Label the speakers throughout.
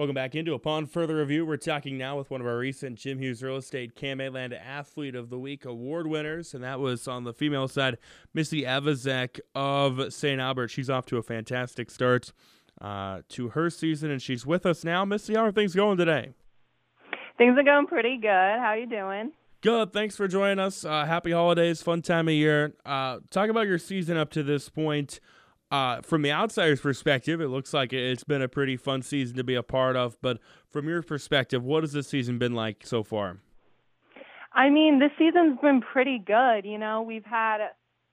Speaker 1: Welcome back into Upon Further Review. We're talking now with one of our recent Jim Hughes Real Estate Land Athlete of the Week award winners, and that was on the female side, Missy Evezic of St. Albert. She's off to a fantastic start uh, to her season, and she's with us now. Missy, how are things going today?
Speaker 2: Things are going pretty good. How are you doing?
Speaker 1: Good. Thanks for joining us. Uh, happy holidays, fun time of year. Uh, talk about your season up to this point. Uh, from the outsider's perspective, it looks like it's been a pretty fun season to be a part of. But from your perspective, what has this season been like so far?
Speaker 2: I mean, this season's been pretty good. You know, we've had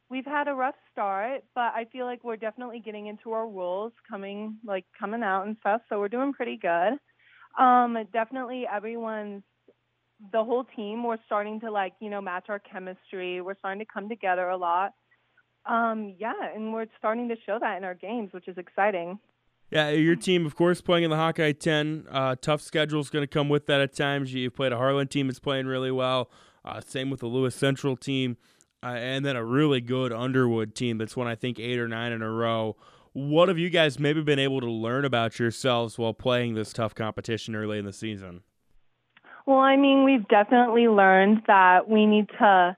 Speaker 2: we've had a rough start, but I feel like we're definitely getting into our roles, coming like coming out and stuff. So we're doing pretty good. Um, definitely, everyone's the whole team. We're starting to like you know match our chemistry. We're starting to come together a lot um, yeah, and we're starting to show that in our games, which is exciting.
Speaker 1: Yeah, your team, of course, playing in the Hawkeye 10. Uh, tough schedule is going to come with that at times. You've played a Harlan team that's playing really well. Uh, same with the Lewis Central team. Uh, and then a really good Underwood team that's won, I think, eight or nine in a row. What have you guys maybe been able to learn about yourselves while playing this tough competition early in the season?
Speaker 2: Well, I mean, we've definitely learned that we need to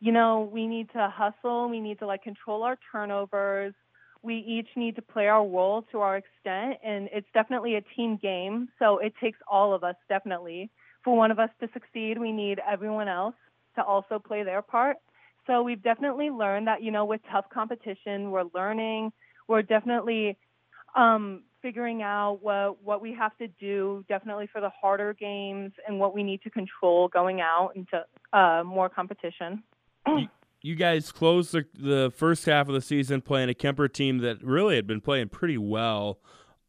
Speaker 2: you know, we need to hustle, we need to like control our turnovers. We each need to play our role to our extent, and it's definitely a team game. So it takes all of us, definitely. For one of us to succeed, we need everyone else to also play their part. So we've definitely learned that, you know, with tough competition, we're learning. We're definitely um, figuring out what what we have to do, definitely for the harder games, and what we need to control going out into uh, more competition
Speaker 1: you, you guys closed the, the first half of the season playing a Kuemper team that really had been playing pretty well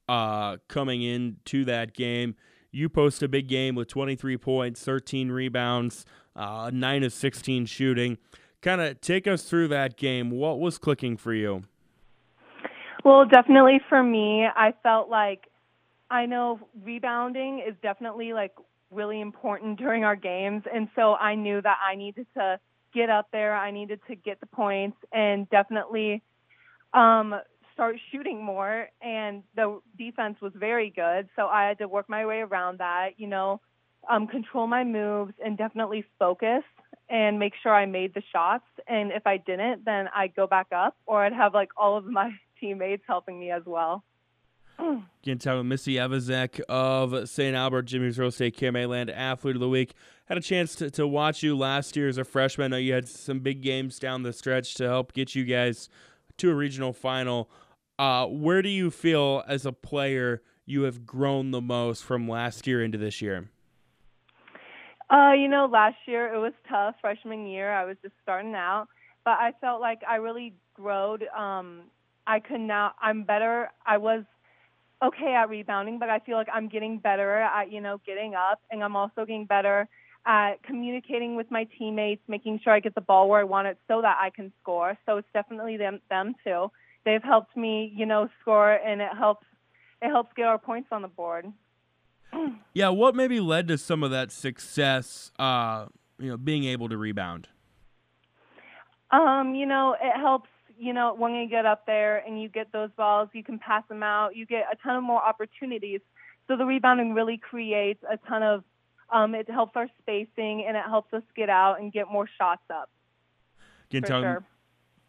Speaker 1: uh, coming into that game. You post a big game with 23 points, 13 rebounds, uh, 9 of 16 shooting. Kind of take us through that game. What was clicking for you?
Speaker 2: Well, definitely for me, I felt like I know rebounding is definitely like really important during our games. And so I knew that I needed to get up there. I needed to get the points and definitely um, start shooting more. And the defense was very good, so I had to work my way around that. You know, um, control my moves and definitely focus and make sure I made the shots. And if I didn't, then I'd go back up, or I'd have like all of my teammates helping me as well.
Speaker 1: Again, talking with Missy Evezic of St. Albert, Jim Hughes Real Estate KMA Land Athlete of the Week. Had a chance to, to watch you last year as a freshman. I know you had some big games down the stretch to help get you guys to a regional final. Uh, where do you feel as a player you have grown the most from last year into this year?
Speaker 2: Uh, you know, last year it was tough. Freshman year, I was just starting out, but I felt like I really growed. Um, I could now. I'm better. I was okay at rebounding, but I feel like I'm getting better at, you know, getting up and I'm also getting better at communicating with my teammates, making sure I get the ball where I want it so that I can score. So it's definitely them them too. They've helped me, you know, score and it helps it helps get our points on the board.
Speaker 1: yeah, what maybe led to some of that success uh, you know, being able to rebound?
Speaker 2: Um, you know, it helps you know, when you get up there and you get those balls, you can pass them out. You get a ton of more opportunities. So the rebounding really creates a ton of. Um, it helps our spacing and it helps us get out and get more shots up.
Speaker 1: Again, talking, sure.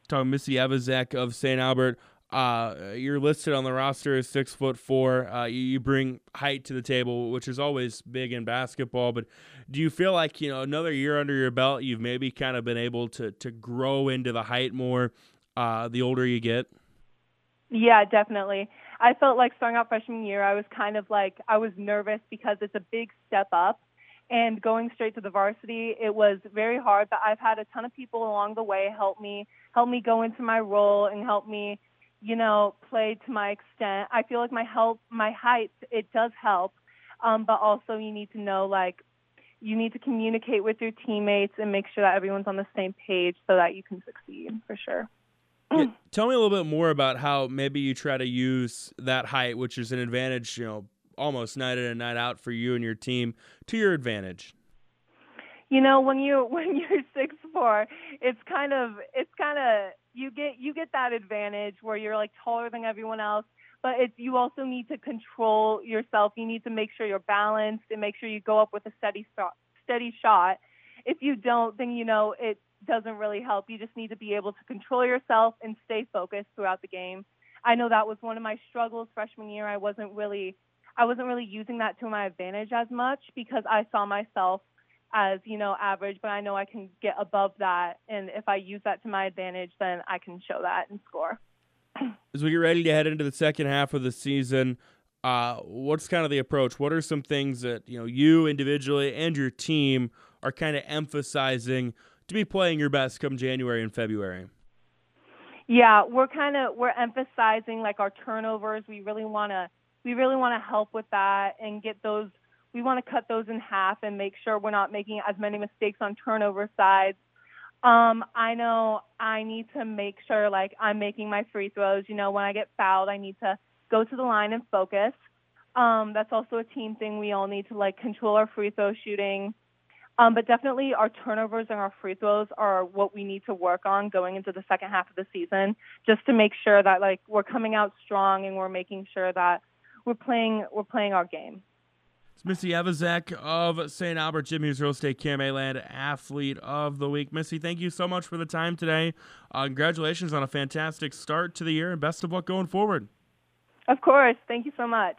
Speaker 1: talking Missy Evezic of St. Albert. Uh, you're listed on the roster as six foot four. Uh, you, you, bring height to the table, which is always big in basketball. But do you feel like you know another year under your belt, you've maybe kind of been able to to grow into the height more uh, the older you get?
Speaker 2: Yeah, definitely. I felt like starting out freshman year, I was kind of like I was nervous because it's a big step up, and going straight to the varsity, it was very hard. But I've had a ton of people along the way help me, help me go into my role, and help me, you know, play to my extent. I feel like my help, my height, it does help, um, but also you need to know like you need to communicate with your teammates and make sure that everyone's on the same page so that you can succeed for sure.
Speaker 1: Yeah, tell me a little bit more about how maybe you try to use that height, which is an advantage, you know, almost night in and night out for you and your team, to your advantage.
Speaker 2: You know, when you when you're six four, it's kind of it's kind of you get you get that advantage where you're like taller than everyone else, but it's you also need to control yourself. You need to make sure you're balanced and make sure you go up with a steady shot. Steady shot. If you don't, then you know it doesn't really help. You just need to be able to control yourself and stay focused throughout the game. I know that was one of my struggles freshman year. I wasn't really I wasn't really using that to my advantage as much because I saw myself as, you know, average, but I know I can get above that and if I use that to my advantage, then I can show that and score.
Speaker 1: As we get ready to head into the second half of the season, uh, what's kind of the approach? What are some things that, you know, you individually and your team are kind of emphasizing to be playing your best come January and February?
Speaker 2: Yeah, we're kind of we're emphasizing like our turnovers. We really want to we really want to help with that and get those we want to cut those in half and make sure we're not making as many mistakes on turnover sides. Um, I know I need to make sure like I'm making my free throws. You know, when I get fouled, I need to go to the line and focus. Um, that's also a team thing. We all need to like control our free throw shooting. Um, but definitely our turnovers and our free throws are what we need to work on going into the second half of the season, just to make sure that like we're coming out strong and we're making sure that we're playing we're playing our game.
Speaker 1: It's Missy Evezic of St. Albert Jim Hughes Real Estate Land Athlete of the Week. Missy, thank you so much for the time today. Uh, congratulations on a fantastic start to the year and best of luck going forward.
Speaker 2: Of course. Thank you so much.